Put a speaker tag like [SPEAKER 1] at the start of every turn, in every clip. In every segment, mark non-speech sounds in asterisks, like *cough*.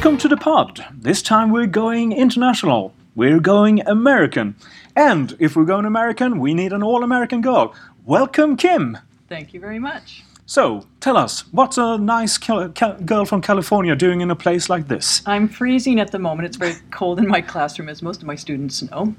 [SPEAKER 1] Welcome to the pod. This time we're going international. We're going American. And if we're going American, we need an all American girl. Welcome, Kim.
[SPEAKER 2] Thank you very much.
[SPEAKER 1] So, tell us, what's a nice cal- cal- girl from California doing in a place like this?
[SPEAKER 2] I'm freezing at the moment. It's very cold in my classroom, as most of my students know.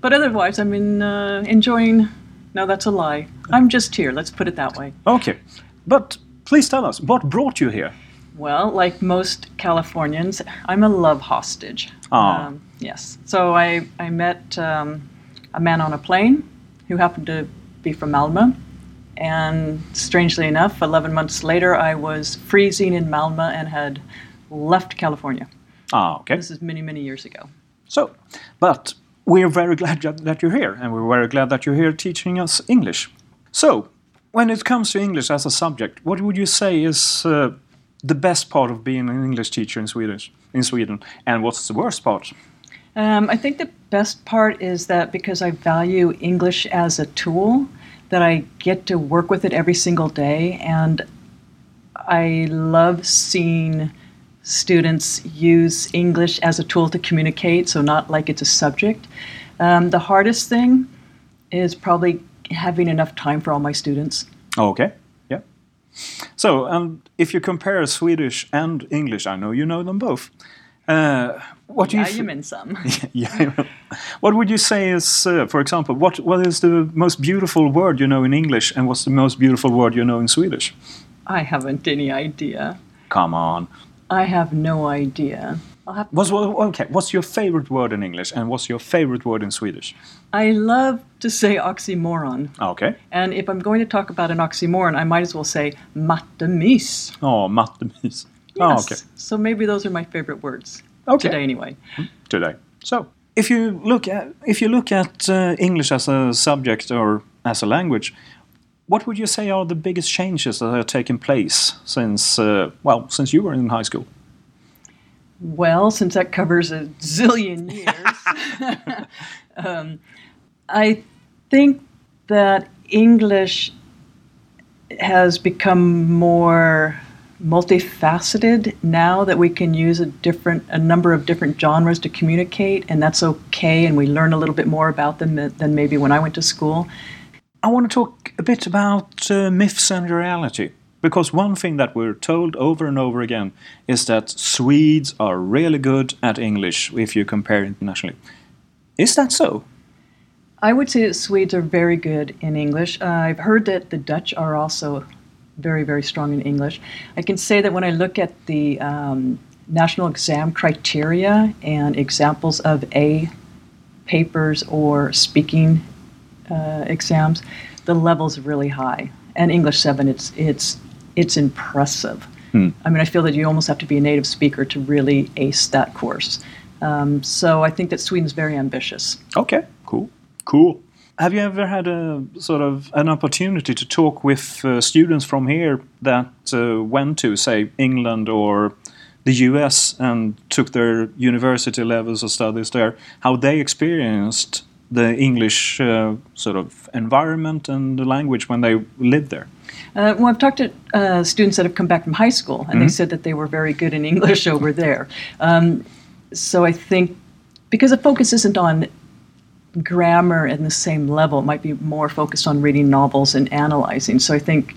[SPEAKER 2] But otherwise, I'm in, uh, enjoying. No, that's a lie. I'm just here. Let's put it that way.
[SPEAKER 1] Okay, but please tell us, what brought you here?
[SPEAKER 2] Well, like most Californians, I'm a love hostage.
[SPEAKER 1] Ah.
[SPEAKER 2] yes. So I, I met um, a man on a plane who happened to be from Malmö. And strangely enough, 11 months later, I was freezing in Malmö and had left California.
[SPEAKER 1] Ah, okay.
[SPEAKER 2] This is many, many years ago.
[SPEAKER 1] So, but we're very glad that that you're here, and we're very glad that you're here teaching us English. So, when it comes to English as a subject, what would you say is uh, the best part of being an English teacher in Swedish in Sweden, and what's the worst part?
[SPEAKER 2] Um, I think the best part is that because I value English as a tool, that I get to work with it every single day, and I love seeing students use English as a tool to communicate, so not like it's a subject. Um, the hardest thing is probably having enough time for all my students.
[SPEAKER 1] Okay. So, and if you compare Swedish and English, I know you know them both. Uh, what do you?
[SPEAKER 2] Yeah,
[SPEAKER 1] f-
[SPEAKER 2] you mean some.
[SPEAKER 1] yeah. What would you say is, uh, for example, what what is the most beautiful word you know in English, and what's the most beautiful word you know in Swedish?
[SPEAKER 2] I haven't any idea.
[SPEAKER 1] Come on.
[SPEAKER 2] I have no idea. I'll have
[SPEAKER 1] What's what, okay? What's your favorite word in English, and what's your favorite word in Swedish?
[SPEAKER 2] I love to say oxymoron.
[SPEAKER 1] Okay.
[SPEAKER 2] And if I'm going to talk about an oxymoron, I might as well say mattemys.
[SPEAKER 1] Oh, mattemys. Oh,
[SPEAKER 2] Yes.
[SPEAKER 1] okay.
[SPEAKER 2] So maybe those are my favorite words
[SPEAKER 1] Okay.
[SPEAKER 2] today, anyway.
[SPEAKER 1] Today. So, if you look at if you look at uh, English as a subject or as a language, what would you say are the biggest changes that have taken place since uh, well since you were in high school?
[SPEAKER 2] Well, since that covers a zillion *laughs* years, *laughs* um, I think that English has become more multifaceted now that we can use a different a number of different genres to communicate and that's okay and we learn a little bit more about them than than maybe when I went to school.
[SPEAKER 1] I want to talk a bit about uh, myths and reality. Because one thing that we're told over and over again is that Swedes are really good at English if you compare internationally. Is that so?
[SPEAKER 2] I would say that Swedes are very good in English. Uh, I've heard that the Dutch are also very, very strong in English. I can say that when I look at the um, national exam criteria and examples of A papers or speaking uh, exams, the level's really high. And English 7, it's, it's, it's impressive. I mean, I feel that you almost have to be a native speaker to really ace that course. Um, so I think that Sweden's very ambitious.
[SPEAKER 1] Okay, cool, cool. Have you ever had a sort of an opportunity to talk with uh, students from here that uh, went to, say, England or the US and took their university levels of studies there? How they experienced the English uh, sort of environment and the language when they lived there?
[SPEAKER 2] Uh, well, I've talked to uh, students that have come back from high school, and they said that they were very good in English over there. Um, so I think because the focus isn't on grammar in the same level, it might be more focused on reading novels and analyzing. So I think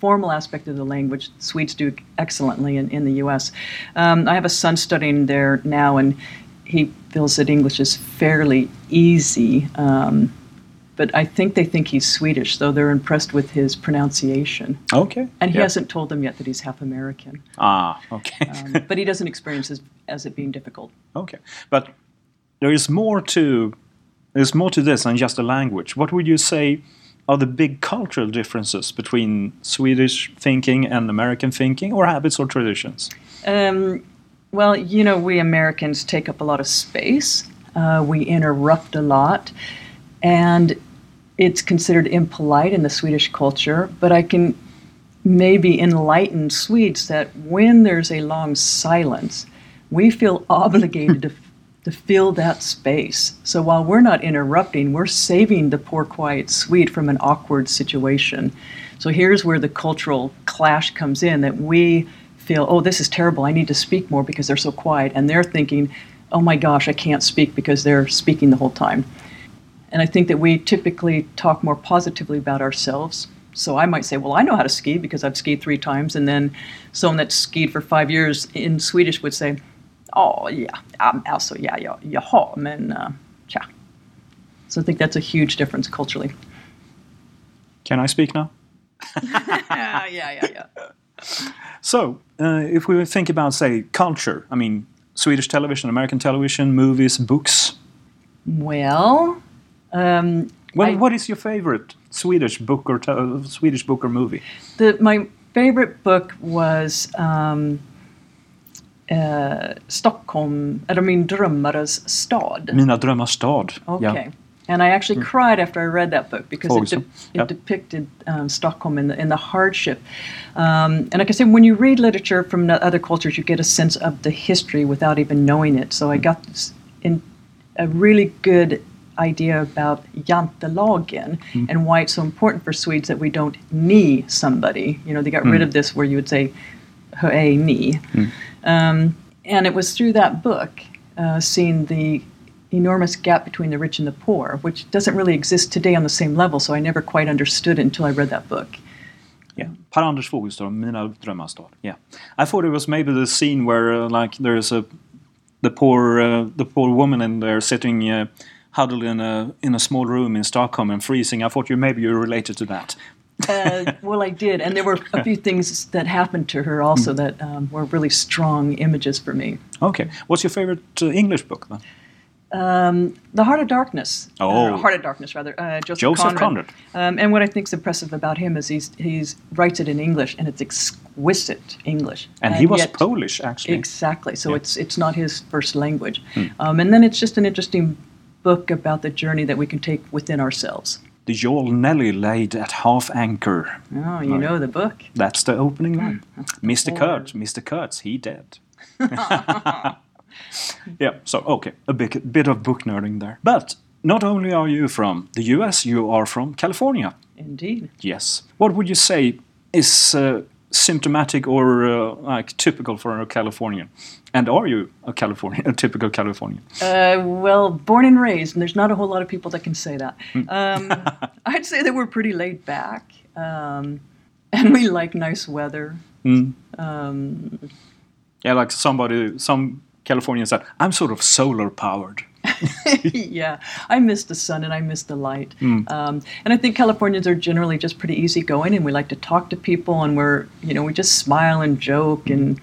[SPEAKER 2] formal aspect of the language, Swedes do excellently in, in the U.S. Um, I have a son studying there now, and he feels that English is fairly easy. Um, but I think they think he's Swedish, though they're impressed with his pronunciation.
[SPEAKER 1] Okay.
[SPEAKER 2] And he
[SPEAKER 1] yeah.
[SPEAKER 2] hasn't told them yet that he's half American.
[SPEAKER 1] Ah, okay.
[SPEAKER 2] Um, but he doesn't experience as, as it being difficult.
[SPEAKER 1] Okay, but there is more to there's more to this than just the language. What would you say are the big cultural differences between Swedish thinking and American thinking, or habits or traditions?
[SPEAKER 2] Um, well, you know, we Americans take up a lot of space. Uh, we interrupt a lot, and it's considered impolite in the Swedish culture. But I can maybe enlighten Swedes that when there's a long silence, we feel *laughs* obligated to, to fill that space. So while we're not interrupting, we're saving the poor, quiet Swede from an awkward situation. So here's where the cultural clash comes in that we feel, oh, this is terrible. I need to speak more because they're so quiet. And they're thinking, oh my gosh, I can't speak because they're speaking the whole time. And I think that we typically talk more positively about ourselves. So I might say, well, I know how to ski because I've skied three times. And then someone that's skied for five years in Swedish would say, oh, yeah, um, alltså, yeah, jaha, men uh, tja. So I think that's a huge difference culturally.
[SPEAKER 1] Can I speak now? *laughs*
[SPEAKER 2] yeah, yeah, yeah, yeah.
[SPEAKER 1] So, uh, if we think about, say, culture, I mean, Swedish television, American television, movies, books.
[SPEAKER 2] Well, um,
[SPEAKER 1] Well,
[SPEAKER 2] I-
[SPEAKER 1] what is your favorite Swedish book or te- Swedish book or movie?
[SPEAKER 2] the, my favorite book was um, uh, Stockholm, eller Min drömmares stad.
[SPEAKER 1] Mina drömmars stad.
[SPEAKER 2] Okay. And I actually cried after I read that book because it, de- it depicted um, Stockholm in the, in the hardship. Um, and like I said, when you read literature from other cultures, you get a sense of the history without even knowing it. So I got this in, a really good idea about jantelagen and why it's so important for Swedes that we don't knee somebody. You know, they got rid of this where you would say "höe knee. Um, and it was through that book, uh, seeing the enormous gap between the rich and the poor, which doesn't really exist today on the same level. So I never quite understood it until I read that book.
[SPEAKER 1] Yeah. Per Anders Fogelström, Mina drömmars stad. Yeah. I thought it was maybe the scene where uh, like there's a the poor uh, the poor woman and they're sitting uh, huddled in a in a small room in Stockholm and freezing. I thought you maybe you're related to that.
[SPEAKER 2] Uh, *laughs* well, I did, and there were a few things that happened to her also that um, were really strong images for me.
[SPEAKER 1] Okay. What's your favorite uh, English book then?
[SPEAKER 2] Um, the Heart of Darkness.
[SPEAKER 1] Oh.
[SPEAKER 2] Uh, Heart of Darkness, rather. Uh, Joseph,
[SPEAKER 1] Joseph
[SPEAKER 2] Conrad. Um, and what I think is impressive about him is he's he's writes it in English, and it's exquisite English.
[SPEAKER 1] And, he was
[SPEAKER 2] yet-
[SPEAKER 1] Polish actually.
[SPEAKER 2] Exactly. So
[SPEAKER 1] Yeah.
[SPEAKER 2] it's it's not his first language, um, and then it's just an interesting book about the journey that we can take within ourselves.
[SPEAKER 1] the Jarl Nellie laid at half anchor.
[SPEAKER 2] Oh, you
[SPEAKER 1] Right.
[SPEAKER 2] know the book.
[SPEAKER 1] That's the opening line. Mr. Kurtz, Mr. Kurtz, he dead. *laughs* *laughs* yeah, so okay, a bit, bit of book nerding there. But not only are you from the US, you are from California.
[SPEAKER 2] Indeed.
[SPEAKER 1] Yes. What would you say is uh, symptomatic or uh, like typical for a Californian? And are you a Californian, a typical Californian?
[SPEAKER 2] Uh, well, born and raised, and there's not a whole lot of people that can say that. Um, *laughs* I'd say that we're pretty laid back, um, and we like nice weather.
[SPEAKER 1] Mm.
[SPEAKER 2] Um,
[SPEAKER 1] Yeah, like somebody, some Californian said, I'm sort of solar powered. *laughs*
[SPEAKER 2] yeah, I miss the sun and I miss the light. Um, and I think Californians are generally just pretty easygoing, and we like to talk to people, and we're, you know, we just smile and joke, and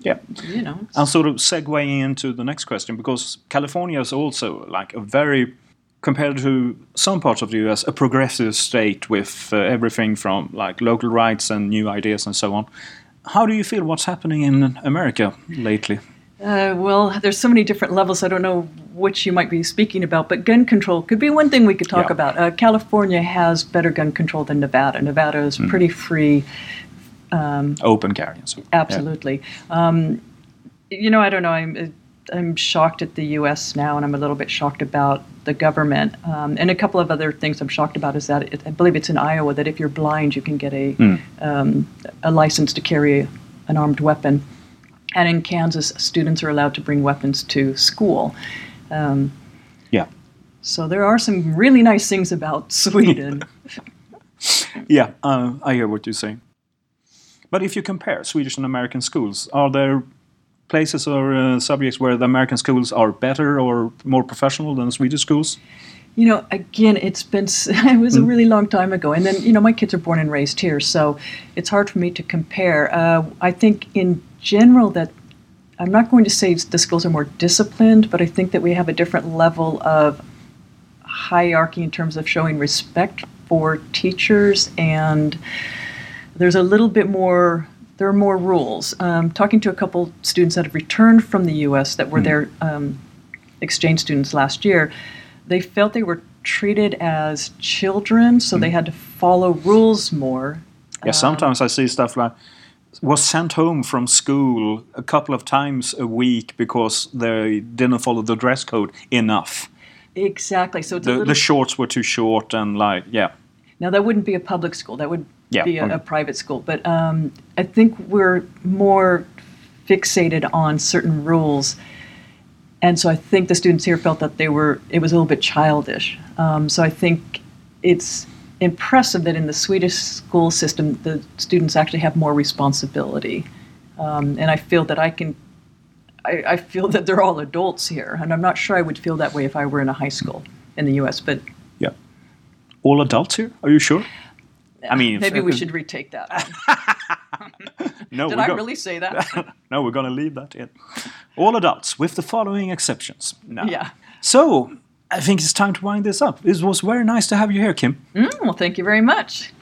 [SPEAKER 1] Yeah.
[SPEAKER 2] you know,
[SPEAKER 1] I'll sort of segue into the next question because California is also like a very, compared to some parts of the US, a progressive state with uh, everything from like local rights and new ideas and so on. How do you feel what's happening in America lately?
[SPEAKER 2] Uh, well, there's so many different levels. I don't know which you might be speaking about, but gun control could be one thing we could talk
[SPEAKER 1] Yeah.
[SPEAKER 2] about. Uh, California has better gun control than Nevada. Nevada is pretty free,
[SPEAKER 1] Open carry so
[SPEAKER 2] absolutely. Um, you know, I don't know. I'm I'm shocked at the U.S. now, and I'm a little bit shocked about the government. Um, and a couple of other things I'm shocked about is that it, I believe it's in Iowa that if you're blind, you can get a um, a license to carry an armed weapon. And in Kansas, students are allowed to bring weapons to school. Um,
[SPEAKER 1] Yeah.
[SPEAKER 2] so there are some really nice things about *laughs* Sweden.
[SPEAKER 1] Yeah, uh, I hear what you're saying. But if you compare Swedish and American schools, are there places or uh, subjects where the American schools are better or more professional than Swedish schools?
[SPEAKER 2] You know, again, it's been, *laughs* it was a really long time ago, and then you know, my kids are born and raised here, so it's hard for me to compare. Uh, I think in general that I'm not going to say the schools are more disciplined, but I think that we have a different level of hierarchy in terms of showing respect for teachers, and there's a little bit more. There are more rules. Um, talking to a couple students that have returned from the U.S. that were there um, exchange students last year, they felt they were treated as children, so they had to follow rules more.
[SPEAKER 1] Yeah, sometimes I see stuff like was sent home from school a couple of times a week because they didn't follow the dress code enough.
[SPEAKER 2] Exactly. So it's a
[SPEAKER 1] The,
[SPEAKER 2] little,
[SPEAKER 1] the shorts were too short and like yeah.
[SPEAKER 2] now that wouldn't be a public school. That would
[SPEAKER 1] Yeah,
[SPEAKER 2] be a,
[SPEAKER 1] okay.
[SPEAKER 2] a private school. But um, I think we're more fixated on certain rules, and so I think the students here felt that they were it was a little bit childish. Um, so I think it's impressive that in the Swedish school system the students actually have more responsibility, um, and I feel that I can. I, I feel that they're all adults here, and I'm not sure I would feel that way if I were in a high school in the U.S. But
[SPEAKER 1] Yeah. All adults here? Are you sure? I mean,
[SPEAKER 2] maybe we should retake that. *laughs*
[SPEAKER 1] No,
[SPEAKER 2] Did I really say that? *laughs*
[SPEAKER 1] no, we're going to leave that in. All adults, with the following exceptions. No.
[SPEAKER 2] yeah.
[SPEAKER 1] So, I think it's time to wind this up. It was very nice to have you here, Kim.
[SPEAKER 2] Mm, well, thank you very much.